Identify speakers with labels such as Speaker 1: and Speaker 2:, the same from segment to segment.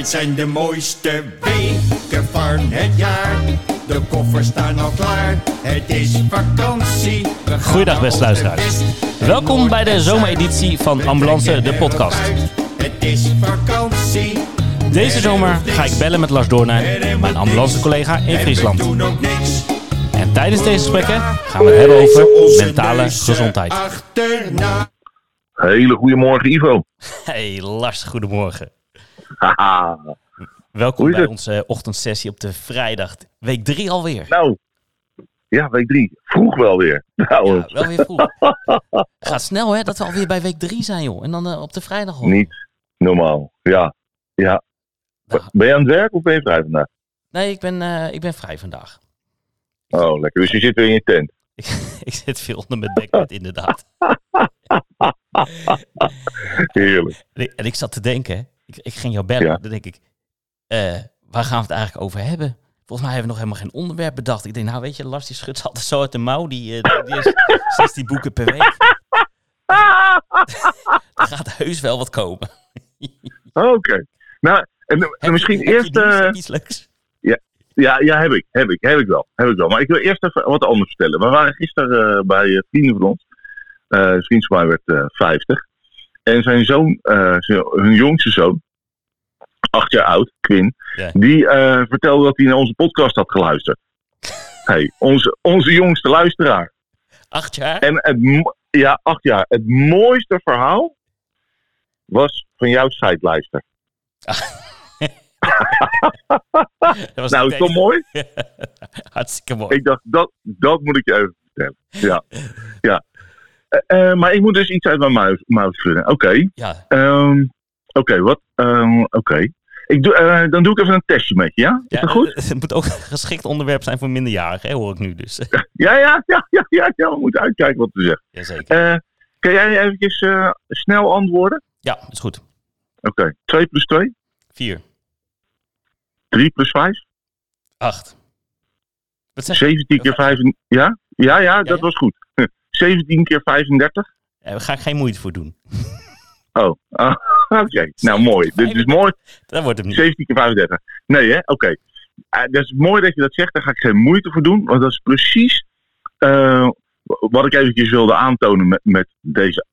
Speaker 1: Dit zijn de mooiste weken van het jaar. De koffers staan al klaar. Het is vakantie.
Speaker 2: Goeiedag, beste luisteraars. Welkom bij de zomereditie van Ambulance, de podcast.
Speaker 1: Het is vakantie.
Speaker 2: Deze zomer ga ik bellen met Lars Doornijn, mijn ambulancecollega in Friesland. En tijdens deze gesprekken gaan we het hebben over mentale gezondheid.
Speaker 1: Achterna.
Speaker 3: Hele goedemorgen Ivo.
Speaker 2: Hey Lars, goedemorgen. Welkom bij onze ochtendsessie op de vrijdag. Week drie alweer.
Speaker 3: nou, ja, week drie. Vroeg wel weer. Nou,
Speaker 2: Ja, wel weer vroeg. Gaat snel hè, dat we alweer bij week drie zijn joh. En dan eh, op de vrijdag al.
Speaker 3: niet normaal. Ja, ja.
Speaker 2: Nou,
Speaker 3: Ben je aan het werk of ben je vrij vandaag?
Speaker 2: nee, ik ben, eh, ik ben vrij vandaag.
Speaker 3: Oh, lekker. Dus je zit weer in je tent.
Speaker 2: Ik, ik zit veel onder mijn dekbed inderdaad.
Speaker 3: Heerlijk.
Speaker 2: En ik, zat te denken, hè, ik, ik ging jou bellen,
Speaker 3: Ja.
Speaker 2: dan denk ik, eh, waar gaan we het eigenlijk over hebben? Volgens mij hebben we nog helemaal geen onderwerp bedacht. Ik denk, nou weet je, Lars die schudt altijd zo uit de mouw, die, eh, die is 16 boeken per week. Er gaat heus wel wat komen.
Speaker 3: Oké. Nou, en, misschien
Speaker 2: je,
Speaker 3: eerst...
Speaker 2: iets leuks?
Speaker 3: ja, ja, heb ik. Heb ik. Heb ik wel. Heb ik wel. Maar ik wil eerst even wat anders vertellen. We waren gisteren bij vrienden van ons. Vriend van mij werd eh 50. En zijn zoon, eh, hun jongste zoon, acht jaar oud, Quinn,
Speaker 2: Ja.
Speaker 3: die eh, vertelde dat hij naar onze podcast had geluisterd. Hey, onze, onze jongste luisteraar.
Speaker 2: Acht jaar?
Speaker 3: En het, ja, acht jaar. Het mooiste verhaal was van jouw sitelijster.
Speaker 2: Dat was
Speaker 3: Nou, is toch mooi?
Speaker 2: Hartstikke mooi.
Speaker 3: Ik dacht, dat, dat moet ik je even vertellen. Ja. ja. Eh, maar ik moet dus iets uit mijn mouw- mouw schudden. Oké.
Speaker 2: Ja,
Speaker 3: Ehm, Oké, wat? Ehm, Oké. Ik doe, eh, Dan doe ik even een testje met je, ja? Is
Speaker 2: ja
Speaker 3: dat goed?
Speaker 2: Het, moet ook een geschikt onderwerp zijn voor minderjarigen, hè, hoor ik nu dus.
Speaker 3: Ja, ja, ja, ja, ja, ja. We moeten uitkijken wat we zeggen.
Speaker 2: Jazeker.
Speaker 3: Eh kan jij eventjes eh, snel antwoorden?
Speaker 2: Ja, is goed.
Speaker 3: Oké. 2 plus 2?
Speaker 2: Vier.
Speaker 3: 3 plus 5?
Speaker 2: Acht. Wat zeg je?
Speaker 3: 17 keer 5. Ja? Ja, ja, dat
Speaker 2: ja?
Speaker 3: was goed. 17 keer 35?
Speaker 2: Eh, Daar ga ik geen moeite voor doen.
Speaker 3: Oh, ah, oké. Nou, mooi. Dit is mooi.
Speaker 2: Dat wordt hem niet.
Speaker 3: 17 keer 35. Nee, hè? Oké. Eh, dat is mooi dat je dat zegt. Daar ga ik geen moeite voor doen. Want dat is precies eh, wat ik eventjes wilde aantonen met, met deze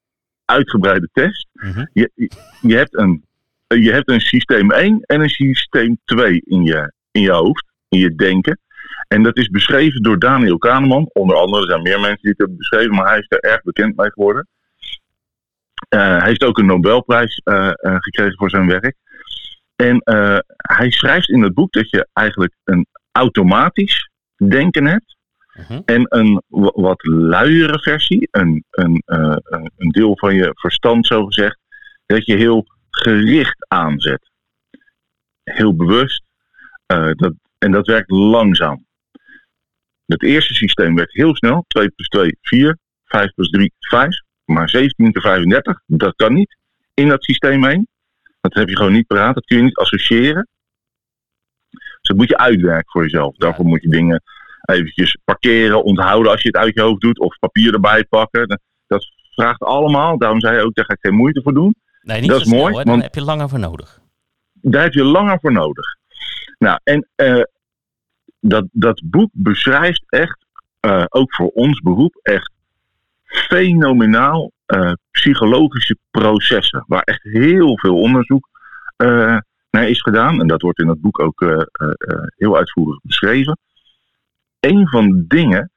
Speaker 3: uitgebreide test.
Speaker 2: Mhm.
Speaker 3: Je, je- je, hebt een, je hebt een systeem 1 en een systeem 2 in je, in je hoofd, in je denken. En dat is beschreven door Daniel Kahneman. Onder andere, er zijn meer mensen die het hebben beschreven, maar hij is er erg bekend mee geworden. Eh, hij heeft ook een Nobelprijs eh, eh, gekregen voor zijn werk. En hij schrijft in het boek dat je eigenlijk een automatisch denken hebt.
Speaker 2: Mhm.
Speaker 3: En een wa- wat luiere versie, een, een, een deel van je verstand zo gezegd, dat je heel gericht aanzet. Heel bewust. dat, en dat werkt langzaam. Het eerste systeem werkt heel snel. 2 plus 2, 4. 5 plus 3, 5. Maar 17 keer 35, dat kan niet in dat systeem heen. Dat heb je gewoon niet paraat. Dat kun je niet associëren. Dus dat moet je uitwerken voor jezelf. Daarvoor moet je dingen eventjes parkeren, onthouden als je het uit je hoofd doet. Of papier erbij pakken. Dat- vraagt allemaal. Daarom zei je ook, daar ga ik geen moeite voor doen.
Speaker 2: Nee, niet
Speaker 3: Dat is
Speaker 2: snel,
Speaker 3: mooi,
Speaker 2: hè.
Speaker 3: Want-
Speaker 2: heb je langer voor nodig.
Speaker 3: Daar heb je langer voor nodig. Nou, en eh, dat, dat boek beschrijft echt, eh, ook voor ons beroep, echt fenomenaal eh, psychologische processen. Waar echt heel veel onderzoek eh, naar is gedaan. En dat wordt in het boek ook heel uitvoerig beschreven. Een van de dingen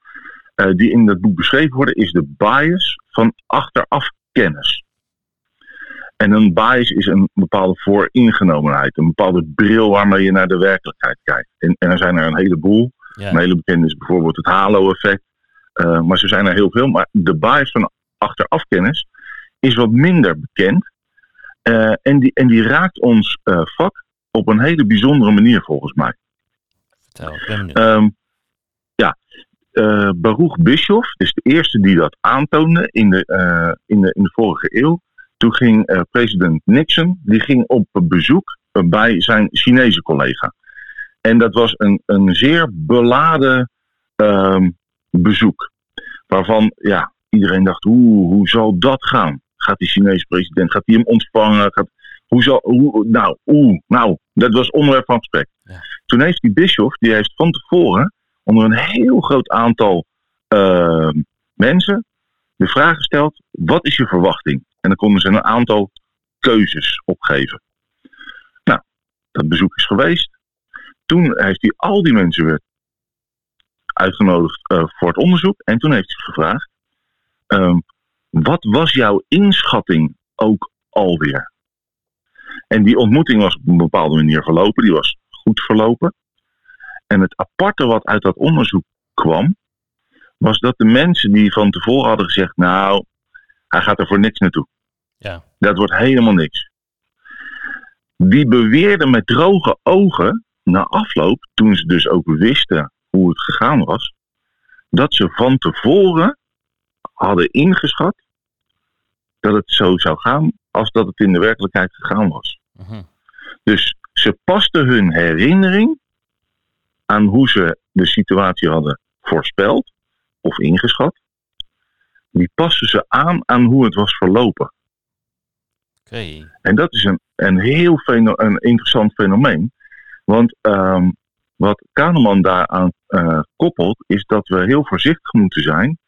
Speaker 3: die in dat boek beschreven worden, is de bias van achteraf kennis. En een bias is een bepaalde vooringenomenheid, een bepaalde bril waarmee je naar de werkelijkheid kijkt. En, en er zijn er een heleboel.
Speaker 2: Ja.
Speaker 3: Een hele bekende is bijvoorbeeld het halo-effect. Eh, maar ze zijn er heel veel. Maar de bias van achterafkennis is wat minder bekend. Eh, en, die, en die raakt ons eh, vak op een hele bijzondere manier volgens mij.
Speaker 2: Vertel, ik ben benieuwd.
Speaker 3: Ehm, ja, Baruch Bischoff is de eerste die dat aantoonde in de, in de, in de vorige eeuw. Toen ging eh, president Nixon die ging op bezoek eh, bij zijn Chinese collega. En dat was een, een zeer beladen ehm, bezoek. Waarvan ja, iedereen dacht, hoe, hoe zal dat gaan? Gaat die Chinese president, gaat hij hem ontvangen? Gaat, Hoe zal, hoe, nou, oeh, nou, dat was onderwerp van gesprek.
Speaker 2: Ja.
Speaker 3: Toen heeft die bischof, die heeft van tevoren onder een heel groot aantal eh, mensen de vraag gesteld: wat is je verwachting? En dan konden ze een aantal keuzes opgeven. Nou, dat bezoek is geweest. Toen heeft hij al die mensen weer uitgenodigd eh, voor het onderzoek. En toen heeft hij gevraagd: ehm, wat was jouw inschatting ook alweer? En die ontmoeting was op een bepaalde manier verlopen. Die was goed verlopen. En het aparte wat uit dat onderzoek kwam, was dat de mensen die van tevoren hadden gezegd: Nou, hij gaat er voor niks naartoe.
Speaker 2: Ja.
Speaker 3: Dat wordt helemaal niks. Die beweerden met droge ogen na afloop, toen ze dus ook wisten hoe het gegaan was, dat ze van tevoren hadden ingeschat dat het zo zou gaan als dat het in de werkelijkheid gegaan was.
Speaker 2: Mhm.
Speaker 3: Dus ze pasten hun herinnering aan hoe ze de situatie hadden voorspeld of ingeschat. Die passen ze aan aan hoe het was verlopen.
Speaker 2: Oké.
Speaker 3: En dat is een, een heel feno- een interessant fenomeen. Want ehm, wat Kahneman daaraan eh, koppelt, is dat we heel voorzichtig moeten zijn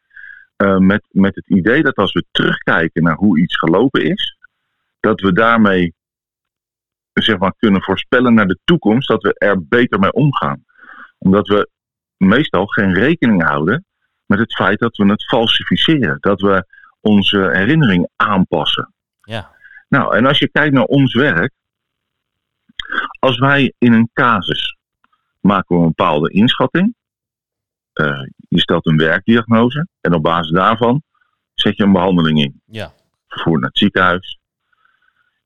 Speaker 3: eh, met, met het idee dat als we terugkijken naar hoe iets gelopen is, dat we daarmee zeg maar, kunnen voorspellen naar de toekomst, dat we er beter mee omgaan. Omdat we meestal geen rekening houden met het feit dat we het falsificeren, dat we onze herinnering aanpassen.
Speaker 2: Ja.
Speaker 3: Nou, en als je kijkt naar ons werk, als wij in een casus maken we een bepaalde inschatting, eh, je stelt een werkdiagnose en op basis daarvan zet je een behandeling in.
Speaker 2: Ja.
Speaker 3: Vervoer naar het ziekenhuis.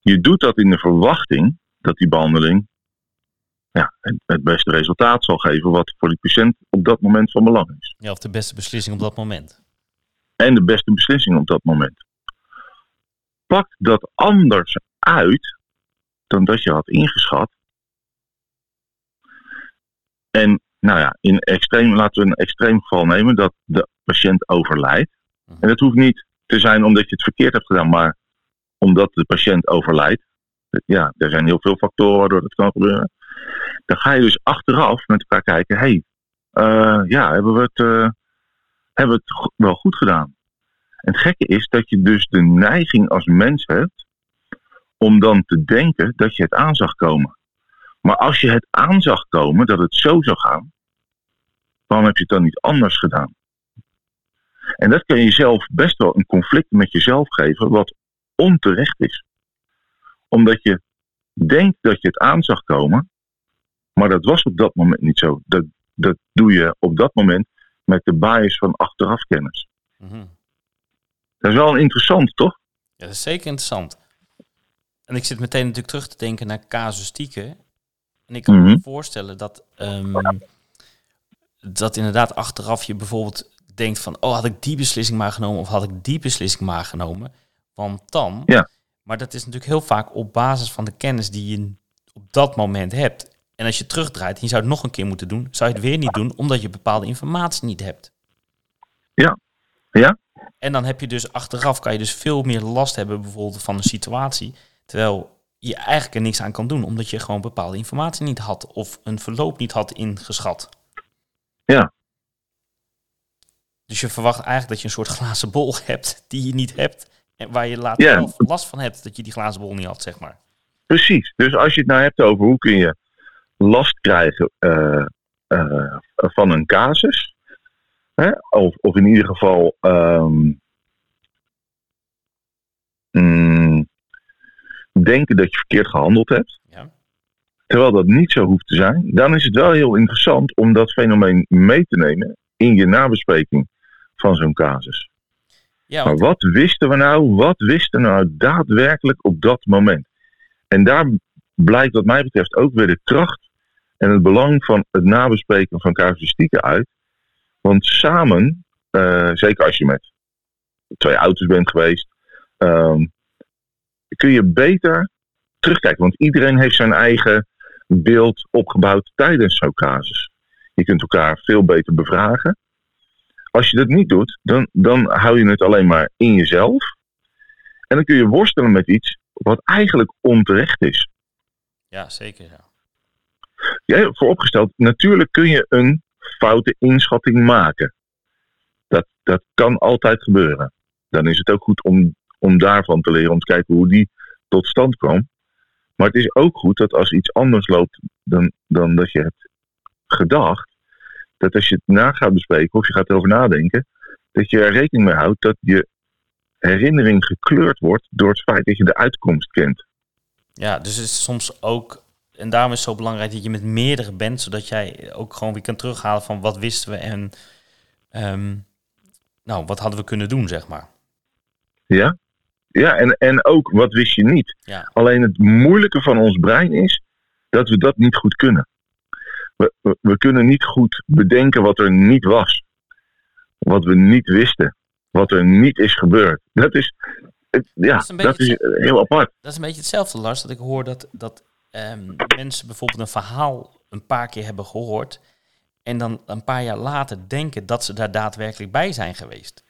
Speaker 3: Je doet dat in de verwachting dat die behandeling ja, het, het beste resultaat zal geven wat voor die patiënt op dat moment van belang is.
Speaker 2: Ja, of de beste beslissing op dat moment.
Speaker 3: En de beste beslissing op dat moment. Pak dat anders uit dan dat je had ingeschat. En nou ja, in extreem, laten we een extreem geval nemen dat de patiënt overlijdt. En dat hoeft niet te zijn omdat je het verkeerd hebt gedaan, maar omdat de patiënt overlijdt. Ja, er zijn heel veel factoren waardoor dat kan gebeuren. Dan ga je dus achteraf met elkaar kijken, hé, hey, eh, ja, hebben we het, eh, hebben we het wel goed gedaan? En het gekke is dat je dus de neiging als mens hebt om dan te denken dat je het aan zag komen. Maar als je het aan zag komen dat het zo zou gaan, waarom heb je het dan niet anders gedaan? En dat kan jezelf best wel een conflict met jezelf geven, wat onterecht is. Omdat je denkt dat je het aan zag komen, maar dat was op dat moment niet zo. Dat, dat doe je op dat moment met de bias van achteraf kennis.
Speaker 2: Mhm.
Speaker 3: Dat is wel interessant, toch?
Speaker 2: Ja, dat is zeker interessant. En ik zit meteen natuurlijk terug te denken naar casuïstieken. En ik kan me
Speaker 3: Mhm.
Speaker 2: voorstellen dat, ehm, dat inderdaad achteraf je bijvoorbeeld denkt van... oh, had ik die beslissing maar genomen of had ik die beslissing maar genomen? Want dan...
Speaker 3: Ja.
Speaker 2: Maar dat is natuurlijk heel vaak op basis van de kennis die je op dat moment hebt. En als je terugdraait en je zou het nog een keer moeten doen... zou je het weer niet doen omdat je bepaalde informatie niet hebt.
Speaker 3: Ja. Ja.
Speaker 2: En dan heb je dus achteraf kan je dus veel meer last hebben bijvoorbeeld van een situatie. Terwijl je eigenlijk er niks aan kan doen, omdat je gewoon bepaalde informatie niet had of een verloop niet had ingeschat.
Speaker 3: Ja.
Speaker 2: Dus je verwacht eigenlijk dat je een soort glazen bol hebt die je niet hebt. En waar je later zelf last van hebt dat je die glazen bol niet had, zeg maar.
Speaker 3: Precies. Dus als je het nou hebt over hoe kun je last krijgen eh, eh, van een casus, hè, of, of in ieder geval ehm, mm, denken dat je verkeerd gehandeld hebt,
Speaker 2: Ja.
Speaker 3: terwijl dat niet zo hoeft te zijn, dan is het wel heel interessant om dat fenomeen mee te nemen in je nabespreking van zo'n casus.
Speaker 2: Ja,
Speaker 3: Maar wat wisten we nou? Wat wisten we nou daadwerkelijk op dat moment? En daar blijkt wat mij betreft ook weer de kracht en het belang van het nabespreken van casuïstieken uit. Want samen, eh, zeker als je met twee auto's bent geweest, ehm, kun je beter terugkijken. Want iedereen heeft zijn eigen beeld opgebouwd tijdens zo'n casus. Je kunt elkaar veel beter bevragen. Als je dat niet doet, dan, dan hou je het alleen maar in jezelf. En dan kun je worstelen met iets wat eigenlijk onterecht is.
Speaker 2: Ja, zeker. Ja.
Speaker 3: Ja, vooropgesteld, natuurlijk kun je een foute inschatting maken. Dat, dat kan altijd gebeuren. Dan is het ook goed om, om daarvan te leren, om te kijken hoe die tot stand kwam. Maar het is ook goed dat als iets anders loopt dan, dan dat je hebt gedacht, dat als je het na gaat bespreken of je gaat erover nadenken, dat je er rekening mee houdt dat je herinnering gekleurd wordt door het feit dat je de uitkomst kent.
Speaker 2: Ja, dus het is soms ook, en daarom is het zo belangrijk dat je met meerdere bent, zodat jij ook gewoon weer kan terughalen van wat wisten we en ehm, nou, wat hadden we kunnen doen, zeg maar.
Speaker 3: Ja, ja en, en ook wat wist je niet.
Speaker 2: Ja,
Speaker 3: Alleen het moeilijke van ons brein is dat we dat niet goed kunnen. We, we, we kunnen niet goed bedenken wat er niet was. Wat we niet wisten. Wat er niet is gebeurd. Dat is, ja,
Speaker 2: Dat is
Speaker 3: dat heel apart.
Speaker 2: dat is een beetje hetzelfde, Lars, dat ik hoor dat, dat ehm, mensen bijvoorbeeld een verhaal een paar keer hebben gehoord en dan een paar jaar later denken dat ze daar daadwerkelijk bij zijn geweest.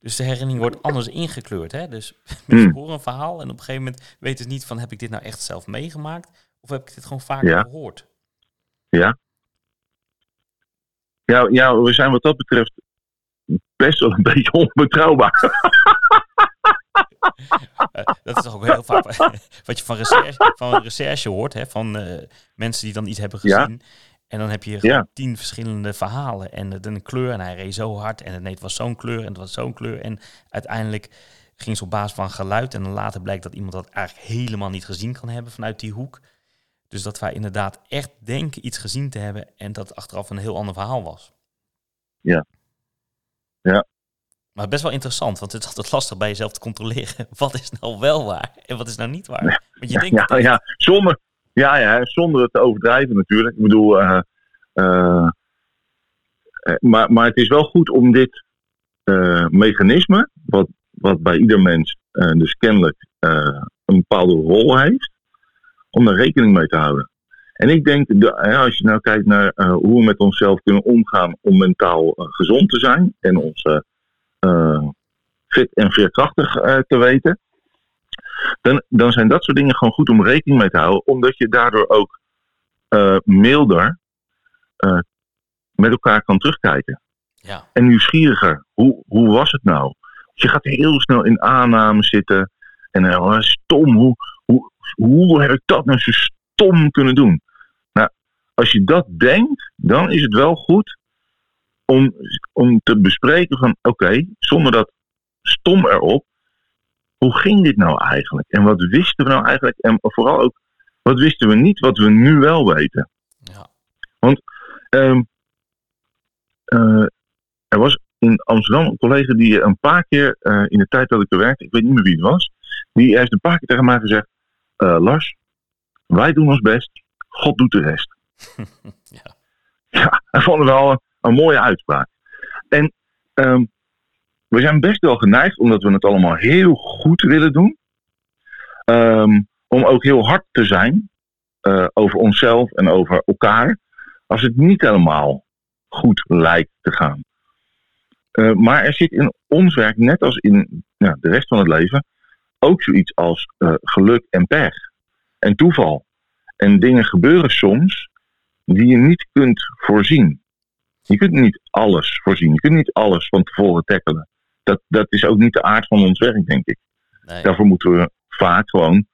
Speaker 2: Dus de herinnering wordt anders ingekleurd. Hè? Dus mensen horen een verhaal en op een gegeven moment weten ze niet van heb ik dit nou echt zelf meegemaakt of heb ik dit gewoon vaker
Speaker 3: Ja.
Speaker 2: gehoord.
Speaker 3: Ja, ja, we zijn wat dat betreft best wel een beetje onbetrouwbaar.
Speaker 2: Eh, dat is toch ook heel vaak wat je van recherche, van recherche hoort, hè, van eh, mensen die dan iets hebben
Speaker 3: Ja.
Speaker 2: gezien. En dan heb je
Speaker 3: Ja.
Speaker 2: tien verschillende verhalen en het een kleur en hij reed zo hard en nee, het was zo'n kleur en het was zo'n kleur. En uiteindelijk ging ze op basis van geluid en dan later blijkt dat iemand dat eigenlijk helemaal niet gezien kan hebben vanuit die hoek. Dus dat wij inderdaad echt denken iets gezien te hebben en dat het achteraf een heel ander verhaal was.
Speaker 3: Ja. Ja.
Speaker 2: Maar best wel interessant, want het is altijd lastig bij jezelf te controleren. Wat is nou wel waar en wat is nou niet waar? Want je denkt
Speaker 3: Ja, ja, zonder, ja, ja, zonder het te overdrijven natuurlijk. Ik bedoel, eh, eh, eh, maar, maar het is wel goed om dit mechanisme, wat, wat bij ieder mens dus kennelijk een bepaalde rol heeft, om daar rekening mee te houden. En ik denk, de, ja, als je nou kijkt naar hoe we met onszelf kunnen omgaan om mentaal gezond te zijn en eh, fit en veerkrachtig eh, te weten, dan, dan zijn dat soort dingen gewoon goed om rekening mee te houden, omdat je daardoor ook eh, milder eh, met elkaar kan terugkijken.
Speaker 2: Ja,
Speaker 3: En nieuwsgieriger. Hoe, hoe was het nou? Je gaat heel snel in aanname zitten. En eh, oh, stom, hoe, hoe, hoe heb ik dat nou zo stom kunnen doen? Nou, als je dat denkt, dan is het wel goed om, om te bespreken van oké, zonder dat stom erop, hoe ging dit nou eigenlijk? En wat wisten we nou eigenlijk? En vooral ook, wat wisten we niet wat we nu wel weten?
Speaker 2: ja,
Speaker 3: Ehm, eh, er was in Amsterdam een collega die een paar keer eh, in de tijd dat ik er werkte, ik weet niet meer wie het was, die heeft een paar keer tegen mij gezegd: eh, Lars, wij doen ons best, God doet de rest.
Speaker 2: ja.
Speaker 3: Ja, vond het wel een, mooie uitspraak. En ehm, we zijn best wel geneigd, omdat we het allemaal heel goed willen doen, ehm, om ook heel hard te zijn eh, over onszelf en over elkaar, als het niet helemaal goed lijkt te gaan. Eh, maar er zit in ons werk, net als in de rest van het leven, ook zoiets als eh, geluk en pech en toeval. En dingen gebeuren soms die je niet kunt voorzien. Je kunt niet alles voorzien. Je kunt niet alles van tevoren tackelen. Dat, dat is ook niet de aard van ons werk, denk ik.
Speaker 2: Nee.
Speaker 3: Daarvoor moeten we vaak gewoon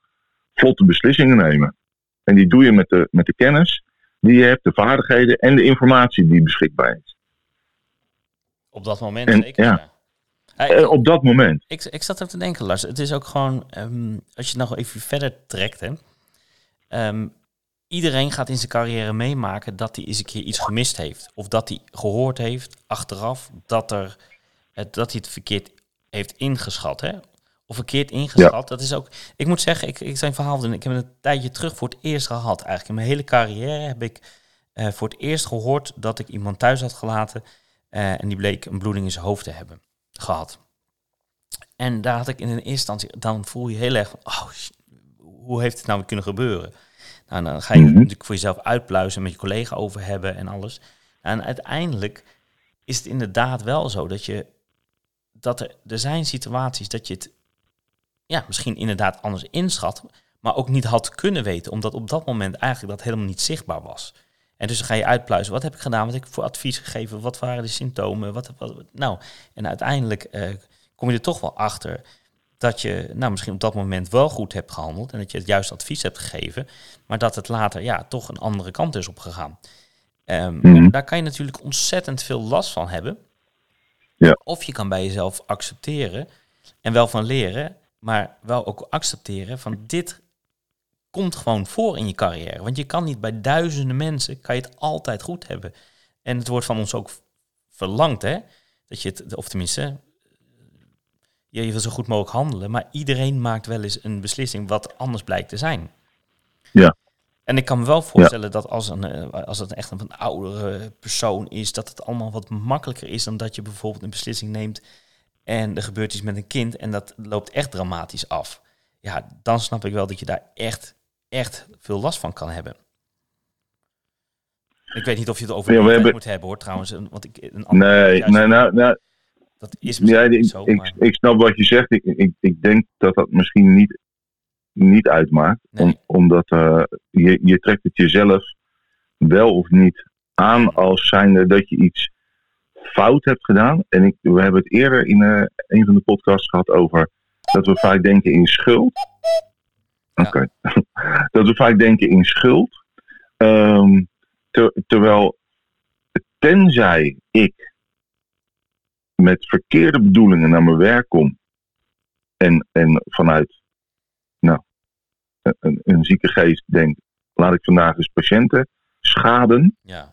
Speaker 3: vlotte beslissingen nemen. En die doe je met de, met de kennis die je hebt, de vaardigheden en de informatie die beschikbaar is.
Speaker 2: Op dat moment
Speaker 3: En-
Speaker 2: zeker.
Speaker 3: ja. Eh, op dat moment.
Speaker 2: ik, ik zat even te denken, Lars. Het is ook gewoon, ehm, als je het nog even verder trekt, hè. Ehm, iedereen gaat in zijn carrière meemaken dat hij eens een keer iets gemist heeft. Of dat hij gehoord heeft achteraf dat, er, dat hij het verkeerd heeft ingeschat. Hè? Of verkeerd ingeschat. Dat is ook, ik moet zeggen, ik, ik zijn verhaal. Ik heb het een tijdje terug voor het eerst gehad. Eigenlijk in mijn hele carrière heb ik eh, voor het eerst gehoord dat ik iemand thuis had gelaten. eh, en die bleek een bloeding in zijn hoofd te hebben gehad. En daar had ik in een eerste instantie, dan voel je heel erg van, oh, hoe heeft het nou kunnen gebeuren? Nou, dan ga je het
Speaker 3: Mhm.
Speaker 2: natuurlijk voor jezelf uitpluizen, met je collega over hebben en alles. En uiteindelijk is het inderdaad wel zo dat je, dat er, er zijn situaties dat je het, ja, misschien inderdaad anders inschat, maar ook niet had kunnen weten, omdat op dat moment eigenlijk dat helemaal niet zichtbaar was. En dus dan ga je uitpluizen, wat heb ik gedaan, wat heb ik voor advies gegeven, wat waren de symptomen, wat, wat nou, en uiteindelijk eh, kom je er toch wel achter dat je nou, misschien op dat moment wel goed hebt gehandeld en dat je het juiste advies hebt gegeven, maar dat het later ja, toch een andere kant is opgegaan. Um. Daar kan je natuurlijk ontzettend veel last van hebben.
Speaker 3: Ja.
Speaker 2: Of je kan bij jezelf accepteren en wel van leren, maar wel ook accepteren van dit komt gewoon voor in je carrière. Want je kan niet bij duizenden mensen, kan je het altijd goed hebben. En het wordt van ons ook verlangd, hè? Dat je het, of tenminste, je je wil zo goed mogelijk handelen, maar iedereen maakt wel eens een beslissing wat anders blijkt te zijn.
Speaker 3: Ja.
Speaker 2: En ik kan me wel voorstellen dat als, een, eh, als het echt een, een oudere persoon is, dat het allemaal wat makkelijker is dan dat je bijvoorbeeld een beslissing neemt en er gebeurt iets met een kind en dat loopt echt dramatisch af. Ja, dan snap ik wel dat je daar echt, echt veel last van kan hebben. Ik weet niet of je het over
Speaker 3: Ja, hebben-
Speaker 2: moet hebben hoor, trouwens. Want ik, een
Speaker 3: Nee,
Speaker 2: juist-
Speaker 3: nee, nou, nou,
Speaker 2: dat is
Speaker 3: ja,
Speaker 2: misschien
Speaker 3: ik,
Speaker 2: zo,
Speaker 3: ik,
Speaker 2: maar
Speaker 3: ik snap wat je zegt. Ik, ik, ik denk dat dat misschien niet, niet uitmaakt.
Speaker 2: Nee.
Speaker 3: Om, omdat eh, je, je trekt het jezelf wel of niet aan als zijnde dat je iets fout hebt gedaan. En ik, we hebben het eerder in eh, een van de podcasts gehad over dat we vaak denken in schuld.
Speaker 2: Ja.
Speaker 3: Oké. dat we vaak denken in schuld. Ehm, ter- terwijl, tenzij ik met verkeerde bedoelingen naar mijn werk kom en, en vanuit nou, een- een, zieke geest denk, laat ik vandaag eens patiënten schaden.
Speaker 2: ja,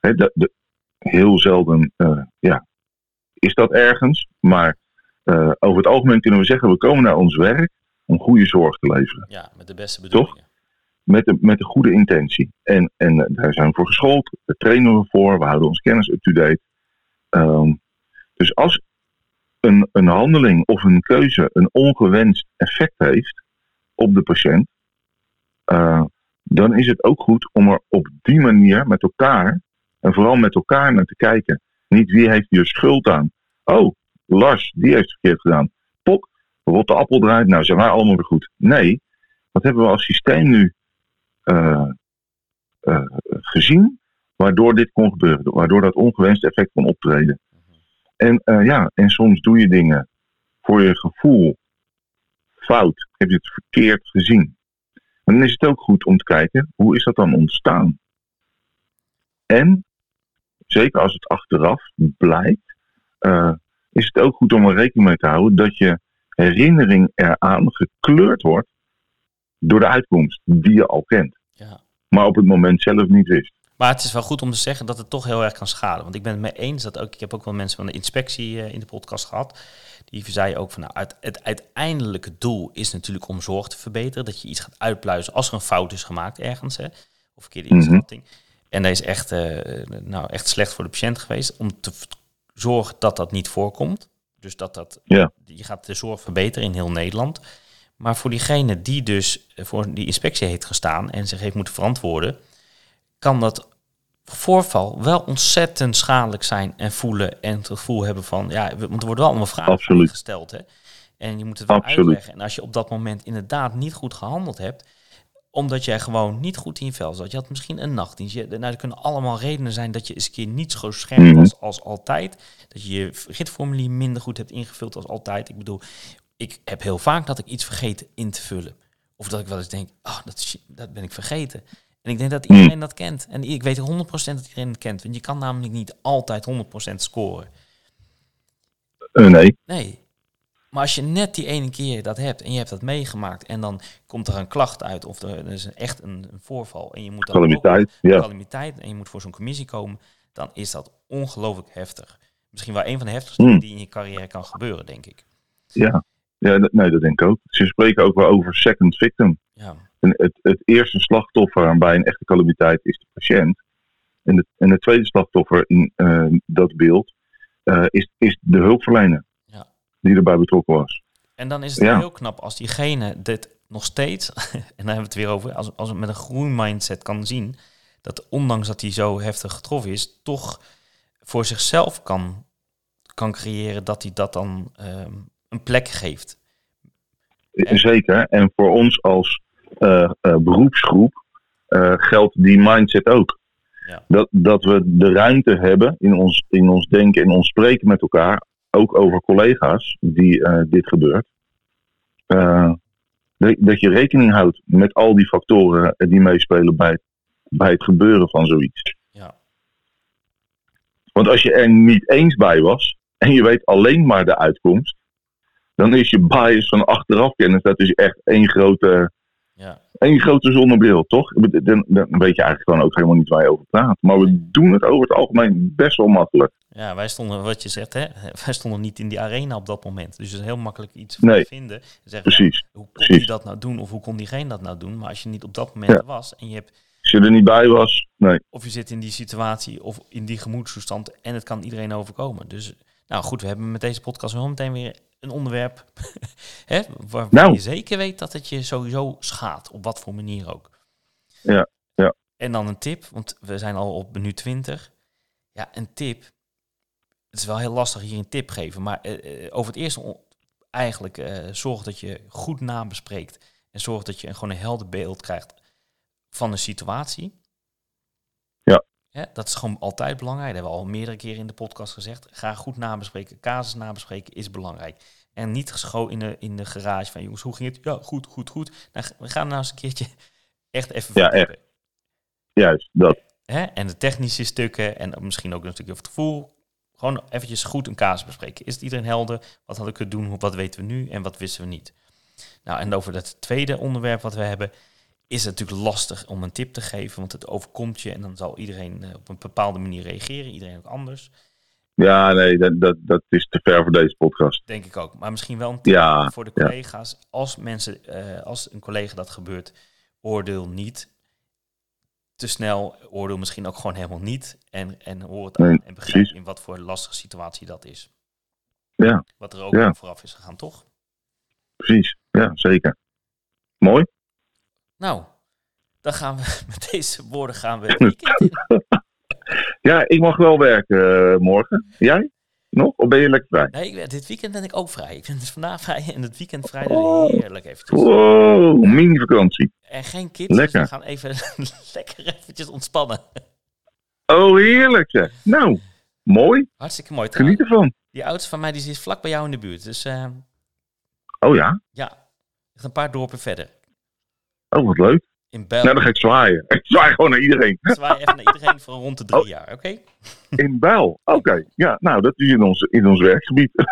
Speaker 3: Hè, de, de- heel zelden eh, ja, is dat ergens, maar eh, over het algemeen kunnen we zeggen, we komen naar ons werk om goede zorg te leveren.
Speaker 2: ja, met de beste bedoelingen.
Speaker 3: Met de, met de goede intentie. En, en eh, daar zijn we voor geschoold, daar trainen we voor, we houden ons kennis up-to-date. Ehm, dus als een, een handeling of een keuze een ongewenst effect heeft op de patiënt, eh, dan is het ook goed om er op die manier met elkaar, en vooral met elkaar naar te kijken. Niet wie heeft hier schuld aan. Oh, Lars, die heeft het verkeerd gedaan. Pok, rotte appel eruit, nou zijn wij allemaal weer goed. Nee, wat hebben we als systeem nu eh, eh, gezien, waardoor dit kon gebeuren, waardoor dat ongewenst effect kon optreden. En eh, ja, en soms doe je dingen voor je gevoel fout, heb je het verkeerd gezien. En dan is het ook goed om te kijken, hoe is dat dan ontstaan? En, zeker als het achteraf blijkt, eh, is het ook goed om er rekening mee te houden dat je herinnering eraan gekleurd wordt door de uitkomst die je al kent,
Speaker 2: Ja.
Speaker 3: maar op het moment zelf niet wist.
Speaker 2: Maar het is wel goed om te zeggen dat het toch heel erg kan schaden. Want ik ben het mee eens dat ook, ik heb ook wel mensen van de inspectie eh, in de podcast gehad. Die zeiden ook van nou, het uiteindelijke doel is natuurlijk om zorg te verbeteren. Dat je iets gaat uitpluizen als er een fout is gemaakt ergens. Hè, of verkeerde
Speaker 3: Mhm.
Speaker 2: inschatting. En dat is echt, eh, nou, echt slecht voor de patiënt geweest. Om te zorgen dat dat niet voorkomt. Dus dat dat, je gaat de zorg verbeteren in heel Nederland. Maar voor diegene die dus voor die inspectie heeft gestaan en zich heeft moeten verantwoorden, kan dat voorval wel ontzettend schadelijk zijn en voelen en het gevoel hebben van, ja, want er worden wel allemaal vragen
Speaker 3: Absoluut.
Speaker 2: gesteld, hè. En je moet het wel
Speaker 3: Absoluut.
Speaker 2: uitleggen. En als je op dat moment inderdaad niet goed gehandeld hebt, omdat jij gewoon niet goed in je vel zat. Je had misschien een nachtdienst. Je, nou, er kunnen allemaal redenen zijn dat je eens een keer niet zo scherp
Speaker 3: Mhm.
Speaker 2: was als altijd. Dat je je ritformulier minder goed hebt ingevuld als altijd. Ik bedoel, ik heb heel vaak dat ik iets vergeten in te vullen. Of dat ik wel eens denk, oh, dat, dat ben ik vergeten. En ik denk dat iedereen dat kent. En ik weet 100% dat iedereen het kent. Want je kan namelijk niet altijd 100% scoren.
Speaker 3: Eh, nee,
Speaker 2: Nee. Maar als je net die ene keer dat hebt en je hebt dat meegemaakt en dan komt er een klacht uit of er, is echt een, een voorval en je moet dan ook
Speaker 3: calamiteit. Ja,
Speaker 2: calamiteit en je moet voor zo'n commissie komen, dan is dat ongelooflijk heftig. Misschien wel een van de heftigste dingen die in je carrière kan gebeuren, denk ik.
Speaker 3: ja. ja nee, dat denk ik ook. Ze spreken ook wel over second victim.
Speaker 2: Ja,
Speaker 3: En het, het eerste slachtoffer bij een echte calamiteit is de patiënt. En, de, en het tweede slachtoffer in eh, dat beeld eh, is, is de hulpverlener
Speaker 2: Ja.
Speaker 3: die erbij betrokken was.
Speaker 2: En dan is het
Speaker 3: Ja.
Speaker 2: heel knap als diegene dit nog steeds, en daar hebben we het weer over, als, als het met een groeimindset kan zien, dat ondanks dat hij zo heftig getroffen is, toch voor zichzelf kan, kan creëren dat hij dat dan ehm, een plek geeft.
Speaker 3: zeker. En voor ons als eh, eh, beroepsgroep eh, geldt die mindset ook.
Speaker 2: Ja.
Speaker 3: Dat, dat we de ruimte hebben in ons, in ons denken en ons spreken met elkaar, ook over collega's die eh, dit gebeurt. Eh, dat, dat je rekening houdt met al die factoren die meespelen bij, bij het gebeuren van zoiets.
Speaker 2: Ja.
Speaker 3: Want als je er niet eens bij was en je weet alleen maar de uitkomst, dan is je bias van achteraf kennis, dat is echt één grote,
Speaker 2: Ja.
Speaker 3: één grote zonnebril, toch? Dan, dan weet je eigenlijk gewoon ook helemaal niet waar je over praat. Maar we doen het over het algemeen best wel makkelijk.
Speaker 2: Ja, wij stonden, wat je zegt, hè, wij stonden niet in die arena op dat moment. Dus het is heel makkelijk iets
Speaker 3: Nee,
Speaker 2: te vinden. En zeggen,
Speaker 3: Precies.
Speaker 2: hoe kon die dat nou doen of hoe kon diegene dat nou doen? Maar als je niet op dat moment
Speaker 3: Ja.
Speaker 2: was en je hebt,
Speaker 3: Als je er niet bij was, nee.
Speaker 2: of je zit in die situatie of in die gemoedstoestand en het kan iedereen overkomen. Dus nou goed, we hebben met deze podcast wel meteen weer een onderwerp hè, waarvan
Speaker 3: Nou.
Speaker 2: je zeker weet dat het je sowieso schaadt, op wat voor manier ook.
Speaker 3: Ja, ja.
Speaker 2: En dan een tip, want we zijn al op minuut 20. Ja, een tip. Het is wel heel lastig hier een tip geven, maar eh, eh, over het eerste eigenlijk eh, zorg dat je goed nabespreekt en zorg dat je een, gewoon een helder beeld krijgt van een situatie.
Speaker 3: Ja.
Speaker 2: Dat is gewoon altijd belangrijk. Dat hebben we al meerdere keren in de podcast gezegd. Ga goed nabespreken. Casus nabespreken is belangrijk. En niet gescho in de, in de garage van jongens, hoe ging het? Ja, goed, goed, goed. Nou, we gaan nou eens een keertje echt even
Speaker 3: Ja,
Speaker 2: verdiepen.
Speaker 3: Juist, dat.
Speaker 2: Hè? En de technische stukken en misschien ook een stukje over het gevoel. Gewoon eventjes goed een casus bespreken. Is het iedereen helder? Wat had ik kunnen doen? Wat weten we nu en wat wisten we niet? Nou, en over dat tweede onderwerp wat we hebben, is het natuurlijk lastig om een tip te geven, want het overkomt je en dan zal iedereen eh, op een bepaalde manier reageren, iedereen ook anders.
Speaker 3: Ja, nee, dat, dat, dat is te ver voor deze podcast.
Speaker 2: Denk ik ook. Maar misschien wel een tip
Speaker 3: Ja,
Speaker 2: voor de
Speaker 3: ja.
Speaker 2: collega's. Als mensen, eh, als een collega dat gebeurt, oordeel niet te snel. Oordeel misschien ook gewoon helemaal niet. En, en hoor het
Speaker 3: Nee,
Speaker 2: aan en begrijp
Speaker 3: precies.
Speaker 2: in wat voor lastige situatie dat is.
Speaker 3: Ja,
Speaker 2: Wat er ook
Speaker 3: Ja.
Speaker 2: vooraf is gegaan, toch?
Speaker 3: precies. Ja, zeker. Mooi.
Speaker 2: Nou, dan gaan we met deze woorden gaan we het weekend in.
Speaker 3: Ja, ik mag wel werken eh, morgen. Jij? Nog? Of ben je lekker vrij?
Speaker 2: Nee, ik, dit weekend ben ik ook vrij. Ik ben dus vandaag vrij en het weekend vrij.
Speaker 3: Oh.
Speaker 2: Heerlijk eventjes.
Speaker 3: Wow, mini-vakantie.
Speaker 2: En geen kids,
Speaker 3: Lekker.
Speaker 2: dus we gaan even lekker eventjes ontspannen.
Speaker 3: Oh, heerlijk zeg. Nou, mooi.
Speaker 2: Hartstikke mooi.
Speaker 3: Geniet ervan.
Speaker 2: Die oudste van mij die zit vlak bij jou in de buurt. Dus eh,
Speaker 3: Oh ja?
Speaker 2: ja, een paar dorpen verder.
Speaker 3: Oh, wat leuk.
Speaker 2: In.
Speaker 3: Nou, dan ga ik zwaaien. Ik zwaai gewoon naar iedereen.
Speaker 2: Zwaai even naar iedereen van rond de drie
Speaker 3: Oh.
Speaker 2: jaar, oké?
Speaker 3: In Bijl. Oké. Ja, nou, dat is in ons, in ons werkgebied.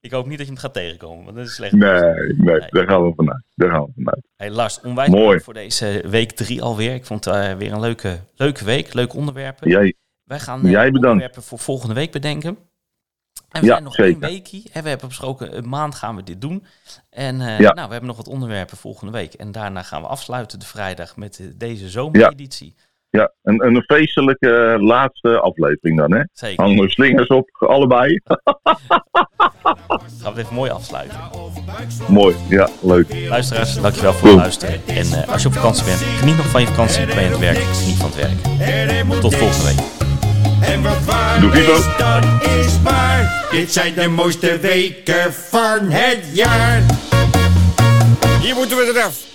Speaker 2: Ik hoop niet dat je hem gaat tegenkomen, want dat is slecht.
Speaker 3: Nee, nee,
Speaker 2: Nee.
Speaker 3: daar gaan we vanuit. Daar gaan we vanuit.
Speaker 2: Hey Lars, onwijs
Speaker 3: Mooi.
Speaker 2: voor deze week drie alweer. Ik vond het eh, weer een leuke, leuke week, leuke onderwerpen.
Speaker 3: Jij,
Speaker 2: Wij gaan eh,
Speaker 3: Jij bedankt.
Speaker 2: onderwerpen voor volgende week bedenken. En we
Speaker 3: Ja,
Speaker 2: zijn nog
Speaker 3: zeker.
Speaker 2: één weekje. Hè, we hebben besproken, een maand gaan we dit doen. En eh,
Speaker 3: Ja.
Speaker 2: nou, we hebben nog wat onderwerpen volgende week. En daarna gaan we afsluiten de vrijdag met eh, deze zomereditie.
Speaker 3: ja, een, een feestelijke eh, laatste aflevering dan, hè?
Speaker 2: Zeker.
Speaker 3: Hangen slingers op, allebei.
Speaker 2: Gaan we het even mooi afsluiten.
Speaker 3: Mooi, ja, leuk.
Speaker 2: Luisteraars, dankjewel voor het luisteren. En als je op vakantie bent, geniet nog van je vakantie. Ben je aan het werk, geniet van het werk. Tot volgende week.
Speaker 1: En wat waar
Speaker 3: Doe
Speaker 1: is, dat is waar. Dit zijn de mooiste weken van het jaar. Hier moeten we eraf.